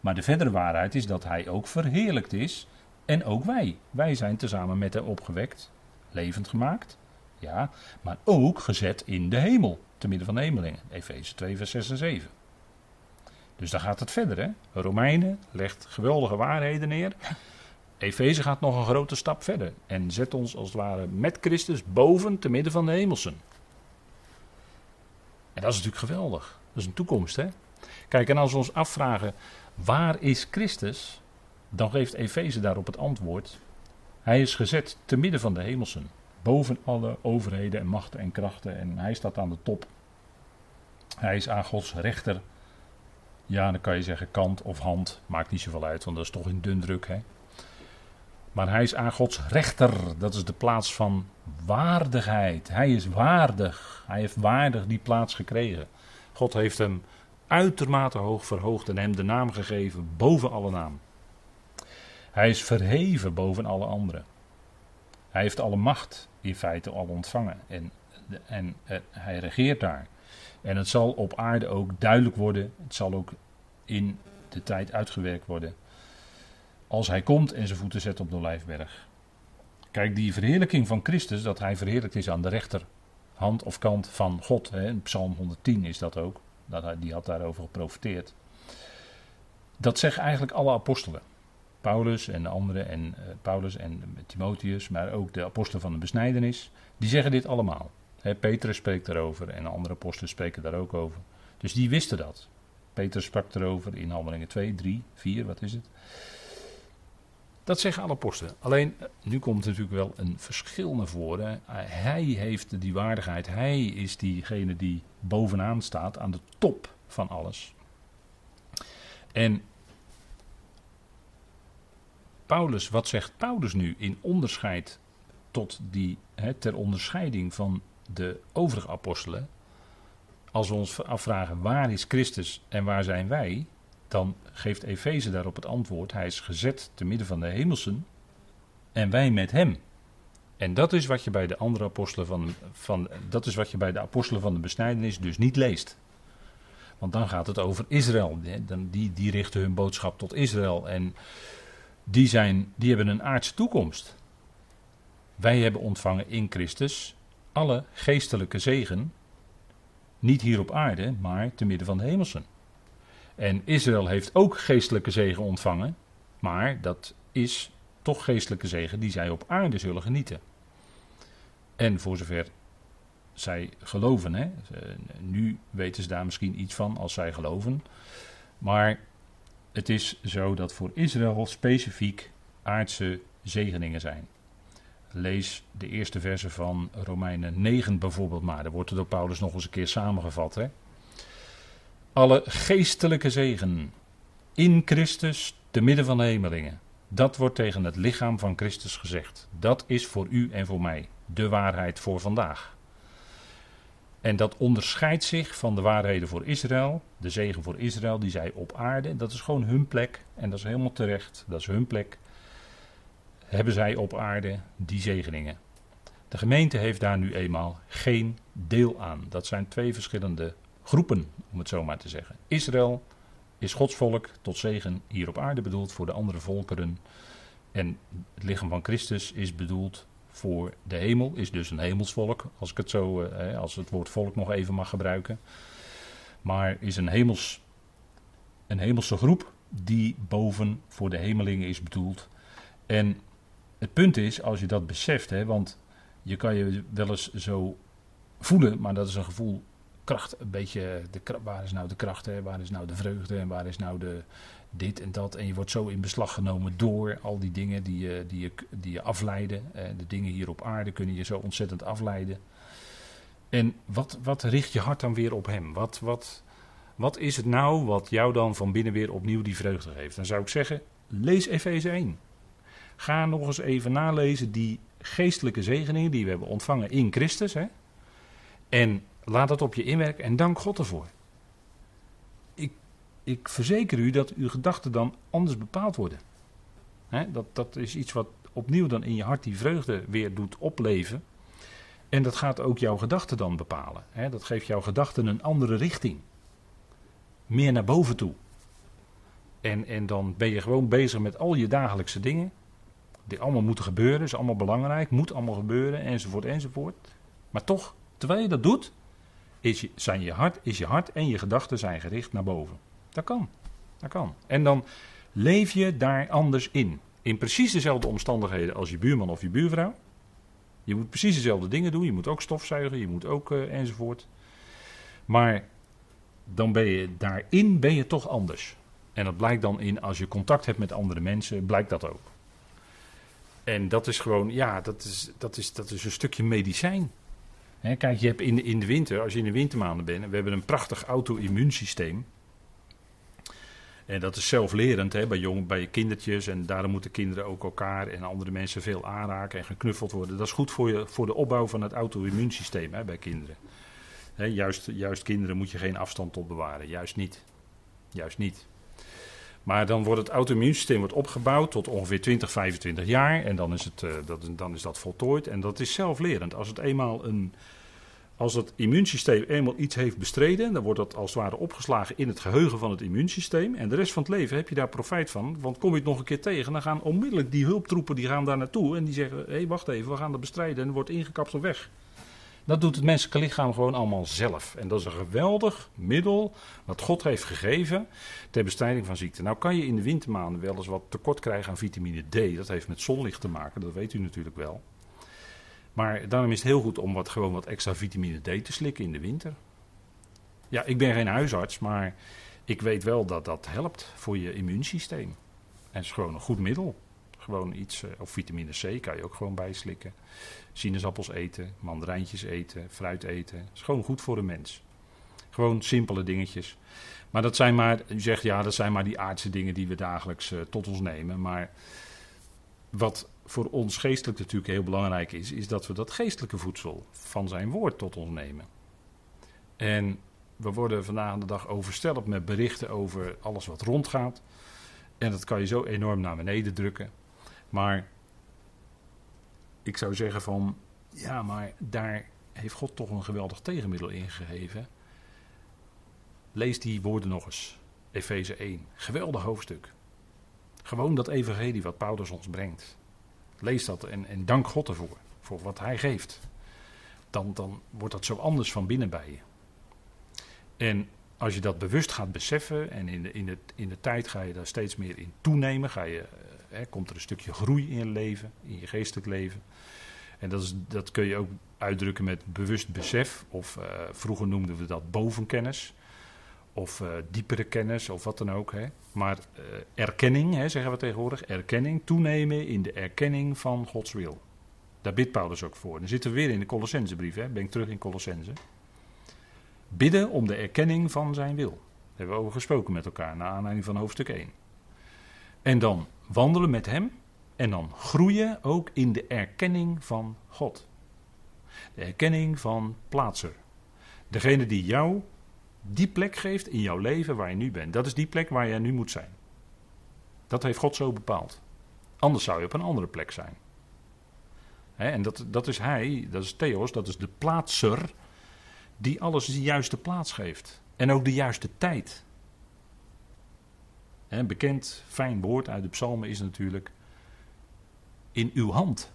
maar de verdere waarheid is dat hij ook verheerlijkt is. En ook wij. Wij zijn tezamen met hem opgewekt, levend gemaakt, ja, maar ook gezet in de hemel, te midden van de hemelingen. Efeze 2, vers 6 en 7. Dus daar gaat het verder. Hè? Romeinen legt geweldige waarheden neer. Efeze gaat nog een grote stap verder en zet ons als het ware met Christus boven te midden van de hemelsen. En dat is natuurlijk geweldig. Dat is een toekomst, hè? Kijk, en als we ons afvragen, waar is Christus? Dan geeft Efeze daarop het antwoord. Hij is gezet te midden van de hemelsen, boven alle overheden en machten en krachten en hij staat aan de top. Hij is aan Gods rechter. Ja, dan kan je zeggen kant of hand, maakt niet zoveel uit, want dat is toch in dun druk, hè? Maar hij is aan Gods rechter. Dat is de plaats van waardigheid. Hij is waardig. Hij heeft waardig die plaats gekregen. God heeft hem uitermate hoog verhoogd en hem de naam gegeven boven alle naam. Hij is verheven boven alle anderen. Hij heeft alle macht in feite al ontvangen. En, en eh, hij regeert daar. En het zal op aarde ook duidelijk worden. Het zal ook in de tijd uitgewerkt worden. Als hij komt en zijn voeten zet op de Olijfberg. Kijk, die verheerlijking van Christus, dat hij verheerlijkt is aan de rechterhand of kant van God. Hè, in Psalm 110 is dat ook. Dat hij, die had daarover geprofiteerd. Dat zeggen eigenlijk alle apostelen. Paulus en de anderen, en uh, Paulus en Timotheus, maar ook de apostelen van de besnijdenis, die zeggen dit allemaal. He, Petrus spreekt daarover en andere apostelen spreken daar ook over. Dus die wisten dat. Petrus sprak erover in Handelingen 2, 3, 4, wat is het? Dat zeggen alle apostelen. Alleen, eh, nu komt natuurlijk wel een verschil naar voren. Hij heeft die waardigheid. Hij is diegene die bovenaan staat, aan de top van alles. En Paulus, wat zegt Paulus nu in onderscheid tot die, ter onderscheiding van de overige apostelen? Als we ons afvragen waar is Christus en waar zijn wij, dan geeft Efeze daarop het antwoord: Hij is gezet te midden van de hemelsen en wij met hem. En dat is wat je bij de andere apostelen van, van, dat is wat je bij de apostelen van de besnijdenis dus niet leest. Want dan gaat het over Israël. Die, die richten hun boodschap tot Israël. En die, zijn, die hebben een aardse toekomst. Wij hebben ontvangen in Christus alle geestelijke zegen. Niet hier op aarde, maar te midden van de hemelsen. En Israël heeft ook geestelijke zegen ontvangen. Maar dat is toch geestelijke zegen die zij op aarde zullen genieten. En voor zover zij geloven. Hè. Nu weten ze daar misschien iets van als zij geloven. Maar het is zo dat voor Israël specifiek aardse zegeningen zijn. Lees de eerste verse van Romeinen 9 bijvoorbeeld maar. Daar wordt het door Paulus nog eens een keer samengevat. Hè? Alle geestelijke zegen in Christus te midden van de hemelingen. Dat wordt tegen het lichaam van Christus gezegd. Dat is voor u en voor mij de waarheid voor vandaag. En dat onderscheidt zich van de waarheden voor Israël, de zegen voor Israël die zij op aarde, dat is gewoon hun plek en dat is helemaal terecht, dat is hun plek. Hebben zij op aarde die zegeningen. De gemeente heeft daar nu eenmaal geen deel aan. Dat zijn twee verschillende groepen, om het zo maar te zeggen. Israël is Gods volk tot zegen hier op aarde bedoeld voor de andere volkeren. En het lichaam van Christus is bedoeld voor de hemel, is dus een hemelsvolk, als ik het zo, eh, als het woord volk nog even mag gebruiken. Maar is een, hemels, een hemelse groep die boven voor de hemelingen is bedoeld. En het punt is, als je dat beseft, hè, want je kan je wel eens zo voelen, maar dat is een gevoel, kracht, een beetje, de, waar is nou de kracht, hè, waar is nou de vreugde en waar is nou de, dit en dat. En je wordt zo in beslag genomen door al die dingen die je, die je, die je afleiden. Eh, de dingen hier op aarde kunnen je zo ontzettend afleiden. En wat, wat richt je hart dan weer op hem? Wat, wat, wat is het nou wat jou dan van binnen weer opnieuw die vreugde geeft? Dan zou ik zeggen, lees Efeze 1. Ga nog eens even nalezen die geestelijke zegeningen die we hebben ontvangen in Christus. Hè? En laat dat op je inwerken en dank God ervoor ik verzeker u dat uw gedachten dan anders bepaald worden. dat, dat is iets wat opnieuw dan in je hart die vreugde weer doet opleven. En dat gaat ook jouw gedachten dan bepalen. dat geeft jouw gedachten een andere richting. Meer naar boven toe. En, en dan ben je gewoon bezig met al je dagelijkse dingen. Die allemaal moeten gebeuren, is allemaal belangrijk, moet allemaal gebeuren, enzovoort, enzovoort. Maar toch, terwijl je dat doet, is je, zijn je hart, is je hart en je gedachten zijn gericht naar boven. Dat kan. Dat kan. En dan leef je daar anders in. In precies dezelfde omstandigheden als je buurman of je buurvrouw. Je moet precies dezelfde dingen doen. Je moet ook stofzuigen, je moet ook uh, enzovoort. Maar dan ben je daarin ben je toch anders. En dat blijkt dan in als je contact hebt met andere mensen, blijkt dat ook. En dat is gewoon, ja, dat is, dat is, dat is een stukje medicijn. Kijk, je hebt in de, in de winter, als je in de wintermaanden bent, we hebben een prachtig auto-immuunsysteem. En dat is zelflerend bij, jong, bij kindertjes. En daarom moeten kinderen ook elkaar en andere mensen veel aanraken en geknuffeld worden. Dat is goed voor, je, voor de opbouw van het auto-immuunsysteem bij kinderen. Juist, juist kinderen moet je geen afstand tot bewaren. Juist niet. Juist niet. Maar dan wordt het auto-immuunsysteem wordt opgebouwd tot ongeveer 20, 25 jaar. En dan is, het, uh, dat, dan is dat voltooid. En dat is zelflerend. Als het eenmaal een. Als het immuunsysteem eenmaal iets heeft bestreden, dan wordt dat als het ware opgeslagen in het geheugen van het immuunsysteem. En de rest van het leven heb je daar profijt van. Want kom je het nog een keer tegen, dan gaan onmiddellijk die hulptroepen die gaan daar naartoe. En die zeggen: hé, hey, wacht even, we gaan dat bestrijden. En wordt ingekapseld weg. Dat doet het menselijke lichaam gewoon allemaal zelf. En dat is een geweldig middel wat God heeft gegeven ter bestrijding van ziekte. Nou kan je in de wintermaanden wel eens wat tekort krijgen aan vitamine D. Dat heeft met zonlicht te maken, dat weet u natuurlijk wel. Maar daarom is het heel goed om wat, gewoon wat extra vitamine D te slikken in de winter. Ja, ik ben geen huisarts, maar ik weet wel dat dat helpt voor je immuunsysteem. En het is gewoon een goed middel. Gewoon iets, eh, of vitamine C kan je ook gewoon bijslikken. Sinaasappels eten, mandarijntjes eten, fruit eten. Dat is gewoon goed voor een mens. Gewoon simpele dingetjes. Maar dat zijn maar, u zegt ja, dat zijn maar die aardse dingen die we dagelijks uh, tot ons nemen. Maar wat voor ons geestelijk natuurlijk heel belangrijk is, is dat we dat geestelijke voedsel van zijn woord tot ons nemen. En we worden vandaag de dag overstelpt met berichten over alles wat rondgaat. En dat kan je zo enorm naar beneden drukken. Maar ik zou zeggen van, ja, maar daar heeft God toch een geweldig tegenmiddel in gegeven. Lees die woorden nog eens. Efeze 1. Geweldig hoofdstuk. Gewoon dat evangelie wat Paulus ons brengt. Lees dat en, en dank God ervoor. Voor wat hij geeft. Dan, dan wordt dat zo anders van binnen bij je. En als je dat bewust gaat beseffen en in de, in, de, in de tijd ga je daar steeds meer in toenemen, ga je Hè, komt er een stukje groei in je leven, in je geestelijk leven. En dat, is, dat kun je ook uitdrukken met bewust besef. Of uh, vroeger noemden we dat bovenkennis. Of uh, diepere kennis, of wat dan ook. Hè. Maar uh, erkenning, hè, zeggen we tegenwoordig. Erkenning, toenemen in de erkenning van Gods wil. Daar bidt Paulus ook voor. Dan zitten we weer in de Colossensebrief. Ben ik terug in Colossense. Bidden om de erkenning van zijn wil. Daar hebben we over gesproken met elkaar, naar aanleiding van hoofdstuk 1. En dan wandelen met Hem en dan groeien ook in de erkenning van God. De erkenning van plaatser. Degene die jou die plek geeft in jouw leven waar je nu bent. Dat is die plek waar je nu moet zijn. Dat heeft God zo bepaald. Anders zou je op een andere plek zijn. en dat, dat is Hij, dat is Theos, dat is de plaatser die alles de juiste plaats geeft. En ook de juiste tijd. Een bekend fijn woord uit de psalmen is natuurlijk: In uw hand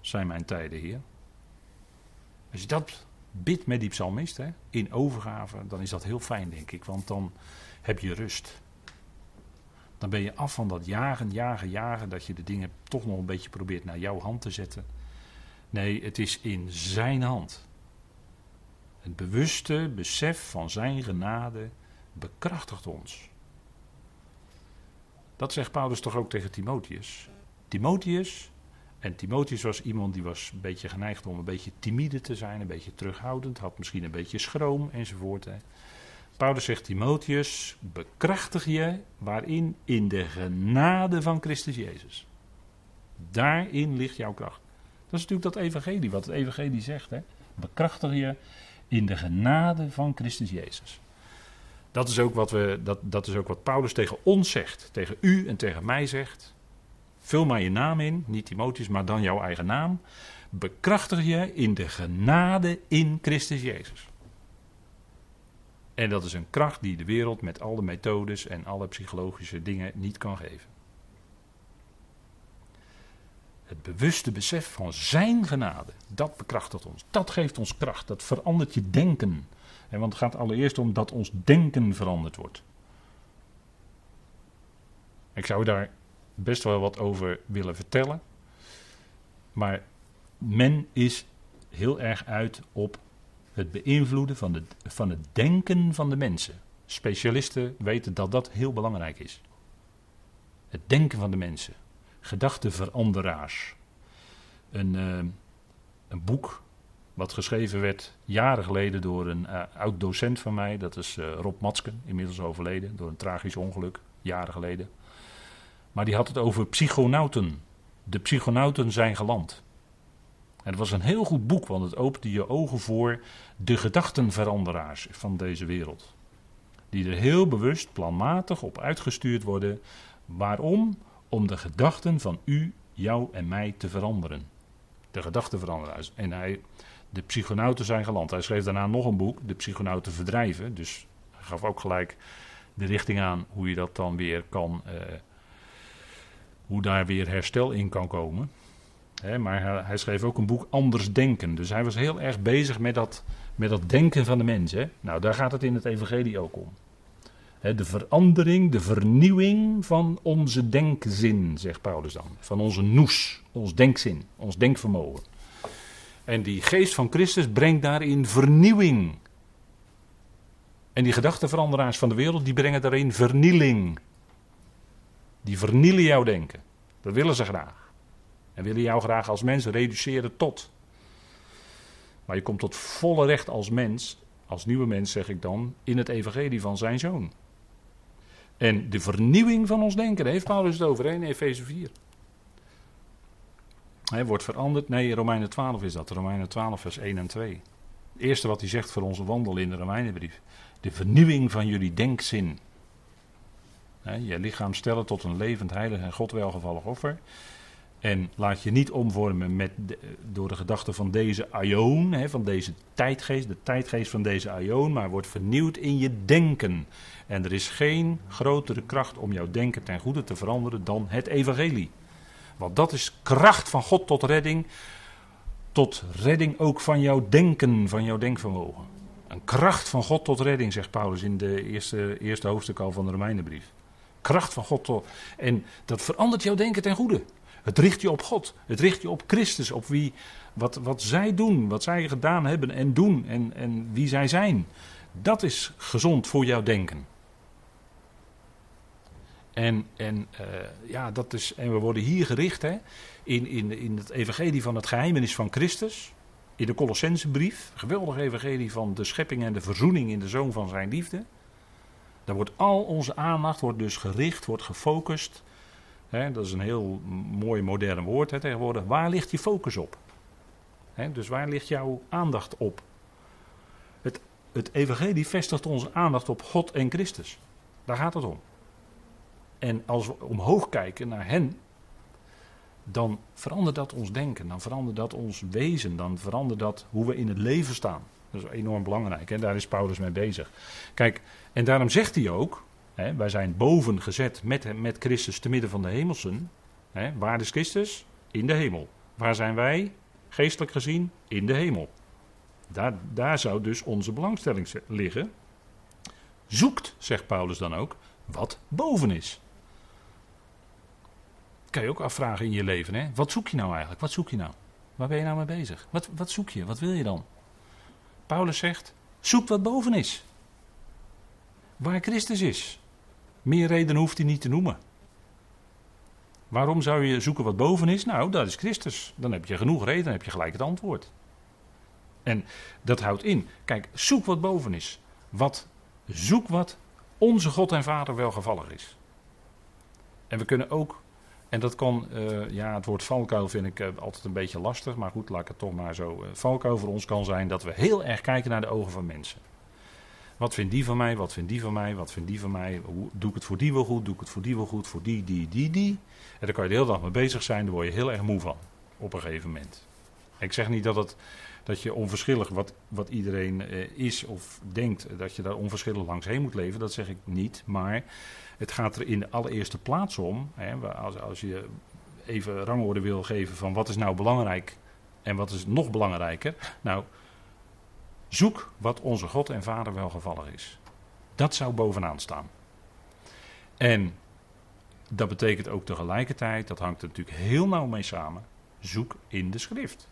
zijn mijn tijden, Heer. Als je dat bidt met die psalmist, in overgave, dan is dat heel fijn, denk ik. Want dan heb je rust. Dan ben je af van dat jagen, jagen, jagen, dat je de dingen toch nog een beetje probeert naar jouw hand te zetten. Nee, het is in zijn hand. Het bewuste besef van zijn genade bekrachtigt ons. Dat zegt Paulus toch ook tegen Timotheus. Timotheus, en Timotheus was iemand die was een beetje geneigd om een beetje timide te zijn, een beetje terughoudend, had misschien een beetje schroom enzovoort. Hè. Paulus zegt Timotheus, bekrachtig je waarin in de genade van Christus Jezus. Daarin ligt jouw kracht. Dat is natuurlijk dat evangelie, wat het evangelie zegt. Hè. Bekrachtig je in de genade van Christus Jezus. Dat is, ook wat we, dat, dat is ook wat Paulus tegen ons zegt. Tegen u en tegen mij zegt. Vul maar je naam in, niet Timotheus, maar dan jouw eigen naam. Bekrachtig je in de genade in Christus Jezus. En dat is een kracht die de wereld met alle methodes en alle psychologische dingen niet kan geven. Het bewuste besef van zijn genade, dat bekrachtigt ons. Dat geeft ons kracht, dat verandert je denken. want het gaat allereerst om dat ons denken veranderd wordt. Ik zou daar best wel wat over willen vertellen. Maar men is heel erg uit op het beïnvloeden van, van het denken van de mensen. Specialisten weten dat dat heel belangrijk is. Het denken van de mensen gedachteveranderaars. Een, uh, een boek wat geschreven werd jaren geleden door een uh, oud docent van mij. Dat is uh, Rob Matsken, inmiddels overleden door een tragisch ongeluk, jaren geleden. Maar die had het over psychonauten. De psychonauten zijn geland. Het was een heel goed boek, want het opende je ogen voor de gedachtenveranderaars van deze wereld. Die er heel bewust, planmatig op uitgestuurd worden. Waarom? Om de gedachten van u, jou en mij te veranderen. De gedachten veranderen. En hij, de psychonauten zijn geland. Hij schreef daarna nog een boek, De psychonauten verdrijven. Dus hij gaf ook gelijk de richting aan hoe je dat dan weer kan. Uh, hoe daar weer herstel in kan komen. maar hij, schreef ook een boek Anders Denken. Dus hij was heel erg bezig met dat, met dat denken van de mens. Nou, daar gaat het in het Evangelie ook om. de verandering, de vernieuwing van onze denkzin, zegt Paulus dan. Van onze noes, ons denkzin, ons denkvermogen. En die geest van Christus brengt daarin vernieuwing. En die gedachtenveranderaars van de wereld, die brengen daarin vernieling. Die vernielen jouw denken. Dat willen ze graag. En willen jou graag als mens reduceren tot. Maar je komt tot volle recht als mens, als nieuwe mens zeg ik dan, in het evangelie van zijn zoon. En de vernieuwing van ons denken, daar heeft Paulus het over in Efeze 4. Hij wordt veranderd. Nee, Romeinen 12 is dat. Romeinen 12, vers 1 en 2. Het eerste wat hij zegt voor onze wandel in de Romeinenbrief. De vernieuwing van jullie denkzin. Je lichaam stellen tot een levend, heilig en God welgevallig offer. En laat je niet omvormen met door de gedachte van deze aion, van deze tijdgeest, de tijdgeest van deze aion, maar wordt vernieuwd in je denken. En er is geen grotere kracht om jouw denken ten goede te veranderen dan het evangelie. Want dat is kracht van God tot redding. Tot redding ook van jouw denken, van jouw denkvermogen. Een kracht van God tot redding, zegt Paulus in de eerste, eerste hoofdstuk al van de Romeinenbrief. Kracht van God. En dat verandert jouw denken ten goede. Het richt je op God. Het richt je op Christus. Op wie, wat, wat zij doen, wat zij gedaan hebben en doen en, en wie zij zijn. Dat is gezond voor jouw denken. En, en, uh, ja, dat is, en we worden hier gericht hè, in, in, in het evangelie van het geheimenis van Christus. In de Colossensebrief. Geweldig evangelie van de schepping en de verzoening in de zoon van zijn liefde. Daar wordt al onze aandacht wordt dus gericht, wordt gefocust. Dat is een heel mooi modern woord hè, tegenwoordig. Waar ligt je focus op? Dus waar ligt jouw aandacht op? Het, het evangelie vestigt onze aandacht op God en Christus. Daar gaat het om. En als we omhoog kijken naar hen, dan verandert dat ons denken, dan verandert dat ons wezen, dan verandert dat hoe we in het leven staan. Dat is enorm belangrijk en daar is Paulus mee bezig. Kijk, en daarom zegt hij ook, hè, wij zijn boven gezet met, met Christus te midden van de hemelsen. Hè, waar is Christus? In de hemel. Waar zijn wij? Geestelijk gezien in de hemel. Daar, daar zou dus onze belangstelling liggen. Zoekt, zegt Paulus dan ook, wat boven is kan je ook afvragen in je leven. Hè? Wat zoek je nou eigenlijk? Wat zoek je nou? Waar ben je nou mee bezig? Wat, wat zoek je? Wat wil je dan? Paulus zegt: zoek wat boven is. Waar Christus is. Meer reden hoeft hij niet te noemen. Waarom zou je zoeken wat boven is? Nou, dat is Christus. Dan heb je genoeg reden, dan heb je gelijk het antwoord. En dat houdt in. Kijk, zoek wat boven is. Wat, zoek wat onze God en Vader welgevallig is. En we kunnen ook en dat kan, uh, ja, het woord valkuil vind ik uh, altijd een beetje lastig, maar goed, laat ik het toch maar zo. Uh, voor ons kan zijn dat we heel erg kijken naar de ogen van mensen. Wat vindt die van mij, wat vindt die van mij, wat vindt die van mij, Hoe, doe ik het voor die wel goed, doe ik het voor die wel goed, voor die, die, die, die. En daar kan je de hele dag mee bezig zijn, daar word je heel erg moe van, op een gegeven moment. Ik zeg niet dat, het, dat je onverschillig wat, wat iedereen is of denkt, dat je daar onverschillig langs heen moet leven, dat zeg ik niet, maar het gaat er in de allereerste plaats om, hè, als, als je even rangorde wil geven van wat is nou belangrijk en wat is nog belangrijker. Nou, zoek wat onze God en Vader welgevallig is. Dat zou bovenaan staan. En dat betekent ook tegelijkertijd, dat hangt er natuurlijk heel nauw mee samen, zoek in de schrift.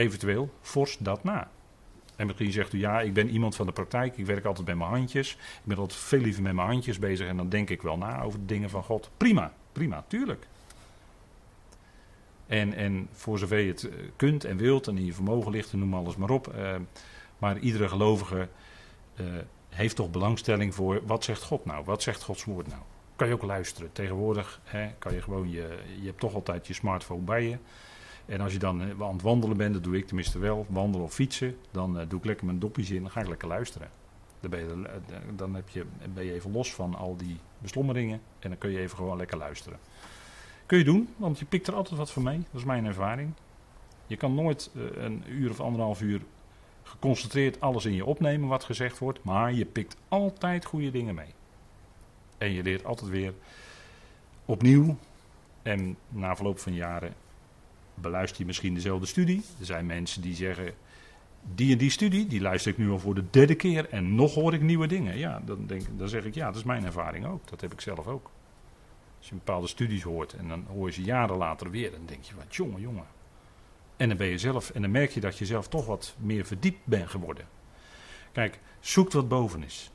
Eventueel vorst dat na. En misschien zegt u ja, ik ben iemand van de praktijk, ik werk altijd met mijn handjes. Ik ben altijd veel liever met mijn handjes bezig en dan denk ik wel na over de dingen van God. Prima, prima, tuurlijk. En, en voor zover je het eh, kunt en wilt en in je vermogen ligt, noem alles maar op. Uh, maar iedere gelovige uh, heeft toch belangstelling voor wat zegt God nou? Wat zegt Gods woord nou? Kan je ook luisteren. Tegenwoordig hè, kan je gewoon, je, je hebt toch altijd je smartphone bij je. En als je dan eh, aan het wandelen bent, dat doe ik tenminste wel, wandelen of fietsen, dan uh, doe ik lekker mijn dopjes in, dan ga ik lekker luisteren. Dan ben je, dan heb je, ben je even los van al die beslommeringen en dan kun je even gewoon lekker luisteren. Kun je doen, want je pikt er altijd wat van mee. Dat is mijn ervaring. Je kan nooit eh, een uur of anderhalf uur geconcentreerd alles in je opnemen wat gezegd wordt, maar je pikt altijd goede dingen mee. En je leert altijd weer opnieuw. En na verloop van jaren beluister je misschien dezelfde studie. Er zijn mensen die zeggen, die en die studie, die luister ik nu al voor de derde keer en nog hoor ik nieuwe dingen. Ja, dan, denk, dan zeg ik, ja, dat is mijn ervaring ook. Dat heb ik zelf ook. Als je bepaalde studies hoort en dan hoor je ze jaren later weer, dan denk je, wat jongen, jongen. En dan ben je zelf, en dan merk je dat je zelf toch wat meer verdiept bent geworden. Kijk, zoek wat boven is.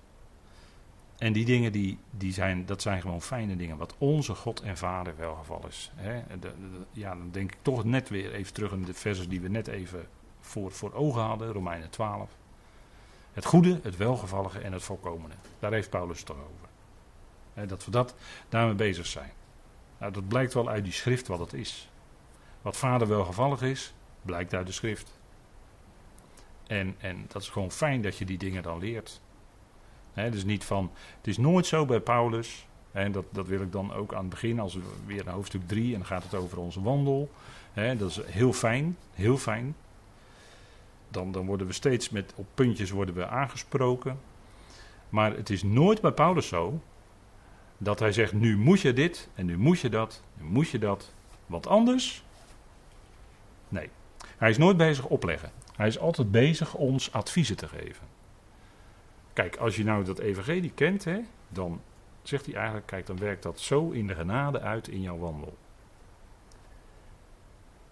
En die dingen, die, die zijn, dat zijn gewoon fijne dingen. Wat onze God en Vader welgeval is. Hè? ja, dan denk ik toch net weer even terug in de versen die we net even voor, voor ogen hadden. Romeinen 12. Het goede, het welgevallige en het volkomene. Daar heeft Paulus het toch over. Hè, dat we dat daarmee bezig zijn. Nou, dat blijkt wel uit die schrift wat het is. Wat vader welgevallig is, blijkt uit de schrift. En, en dat is gewoon fijn dat je die dingen dan leert. He, dus niet van, het is nooit zo bij Paulus. En dat, dat wil ik dan ook aan het begin, als we weer naar hoofdstuk 3 en dan gaat het over onze wandel. Dat is heel fijn, heel fijn. Dan, dan worden we steeds met, op puntjes worden we aangesproken. Maar het is nooit bij Paulus zo dat hij zegt, nu moet je dit en nu moet je dat, nu moet je dat. Want anders, nee. Hij is nooit bezig opleggen. Hij is altijd bezig ons adviezen te geven. Kijk, als je nou dat evangelie kent, hè, dan zegt hij eigenlijk, kijk, dan werkt dat zo in de genade uit in jouw wandel.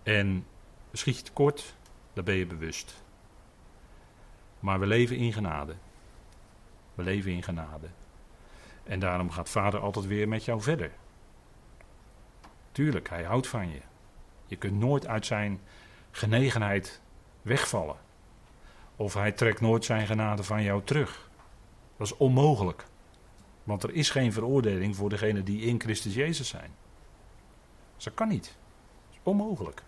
En schiet je tekort, dan ben je bewust. Maar we leven in genade. We leven in genade. En daarom gaat vader altijd weer met jou verder. Tuurlijk, hij houdt van je. Je kunt nooit uit zijn genegenheid wegvallen. Of hij trekt nooit zijn genade van jou terug. Dat is onmogelijk. Want er is geen veroordeling voor degenen die in Christus Jezus zijn. Dus dat kan niet. Dat is onmogelijk.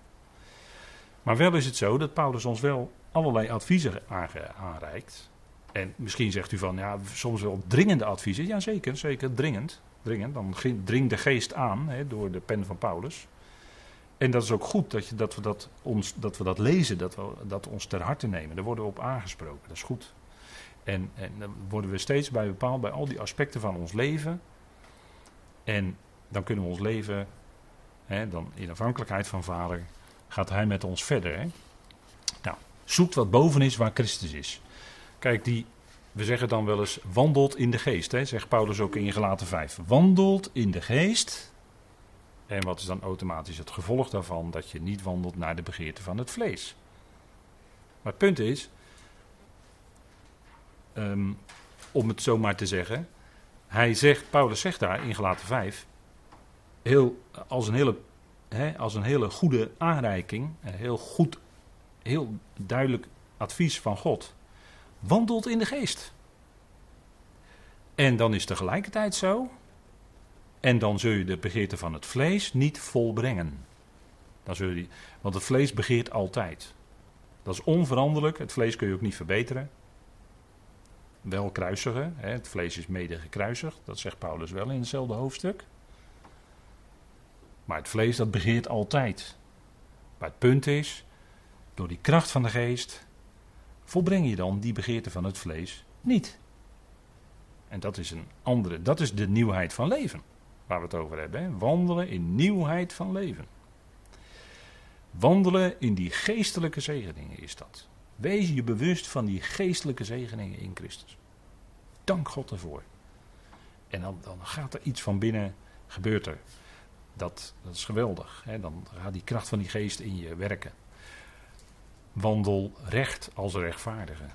Maar wel is het zo dat Paulus ons wel allerlei adviezen aanreikt. En misschien zegt u van, ja, soms wel dringende adviezen. Ja, zeker, zeker, dringend. dringend. Dan dringt de geest aan hè, door de pen van Paulus. En dat is ook goed dat, je, dat, we, dat, ons, dat we dat lezen, dat we dat ons ter harte nemen. Daar worden we op aangesproken, dat is goed. En, en dan worden we steeds bij bepaald bij al die aspecten van ons leven. En dan kunnen we ons leven, hè, dan in afhankelijkheid van Vader, gaat Hij met ons verder. Hè. Nou, zoekt wat boven is waar Christus is. Kijk, die, we zeggen dan wel eens, wandelt in de geest, hè, zegt Paulus ook in Gelaten 5. Wandelt in de geest. En wat is dan automatisch het gevolg daarvan? Dat je niet wandelt naar de begeerte van het vlees. Maar het punt is, Ehm, om het zo maar te zeggen. Hij zegt, Paulus zegt daar in Gelaten 5, heel, als, een hele, hè, als een hele goede aanreiking, heel goed, heel duidelijk advies van God. Wandelt in de geest. En dan is tegelijkertijd zo, en dan zul je de begeerte van het vlees niet volbrengen. Dan zul je, want het vlees begeert altijd. Dat is onveranderlijk, het vlees kun je ook niet verbeteren wel kruisigen. Hè, het vlees is mede gekruisigd, dat zegt Paulus wel in hetzelfde hoofdstuk. Maar het vlees dat begeert altijd. Maar het punt is, door die kracht van de geest volbreng je dan die begeerte van het vlees niet. En dat is een andere, dat is de nieuwheid van leven waar we het over hebben. Wandelen in nieuwheid van leven. Wandelen in die geestelijke zegeningen is dat. Wees je bewust van die geestelijke zegeningen in Christus. Dank God ervoor. En dan, gaat er iets van binnen, gebeurt er. Dat, is geweldig. Hè? Dan gaat die kracht van die geest in je werken. Wandel recht als rechtvaardige.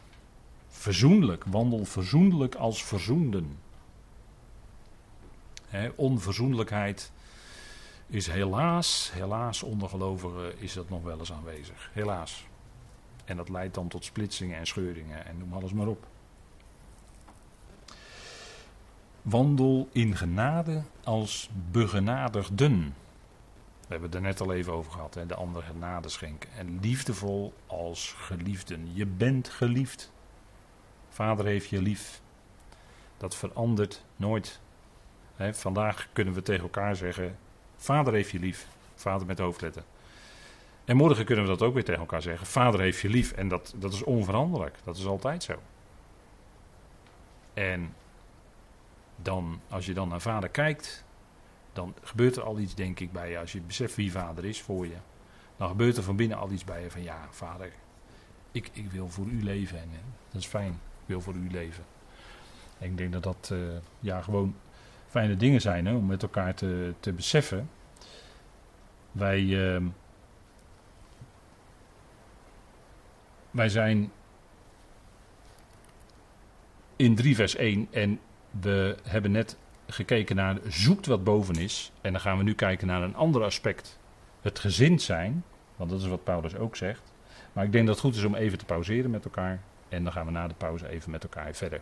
Verzoenlijk, wandel verzoenlijk als verzoenden. Onverzoenlijkheid is helaas, helaas onder gelovigen is dat nog wel eens aanwezig. Helaas. En dat leidt dan tot splitsingen en scheuringen en noem alles maar op. Wandel in genade als begenadigden. We hebben het er net al even over gehad, de andere genade schenken. En liefdevol als geliefden. Je bent geliefd. Vader heeft je lief. Dat verandert nooit. Vandaag kunnen we tegen elkaar zeggen: Vader heeft je lief. Vader met hoofdletter. En morgen kunnen we dat ook weer tegen elkaar zeggen: Vader heeft je lief. En dat, dat is onveranderlijk. Dat is altijd zo. En dan, als je dan naar vader kijkt, dan gebeurt er al iets, denk ik, bij je. Als je beseft wie vader is voor je, dan gebeurt er van binnen al iets bij je van ja, vader, ik, ik wil voor u leven. En, dat is fijn, ik wil voor u leven. En ik denk dat dat uh, ja, gewoon fijne dingen zijn hè, om met elkaar te, te beseffen. Wij, uh, wij zijn in 3 vers 1 en we hebben net gekeken naar zoekt wat boven is. En dan gaan we nu kijken naar een ander aspect. Het gezind zijn, want dat is wat Paulus ook zegt. Maar ik denk dat het goed is om even te pauzeren met elkaar. En dan gaan we na de pauze even met elkaar verder.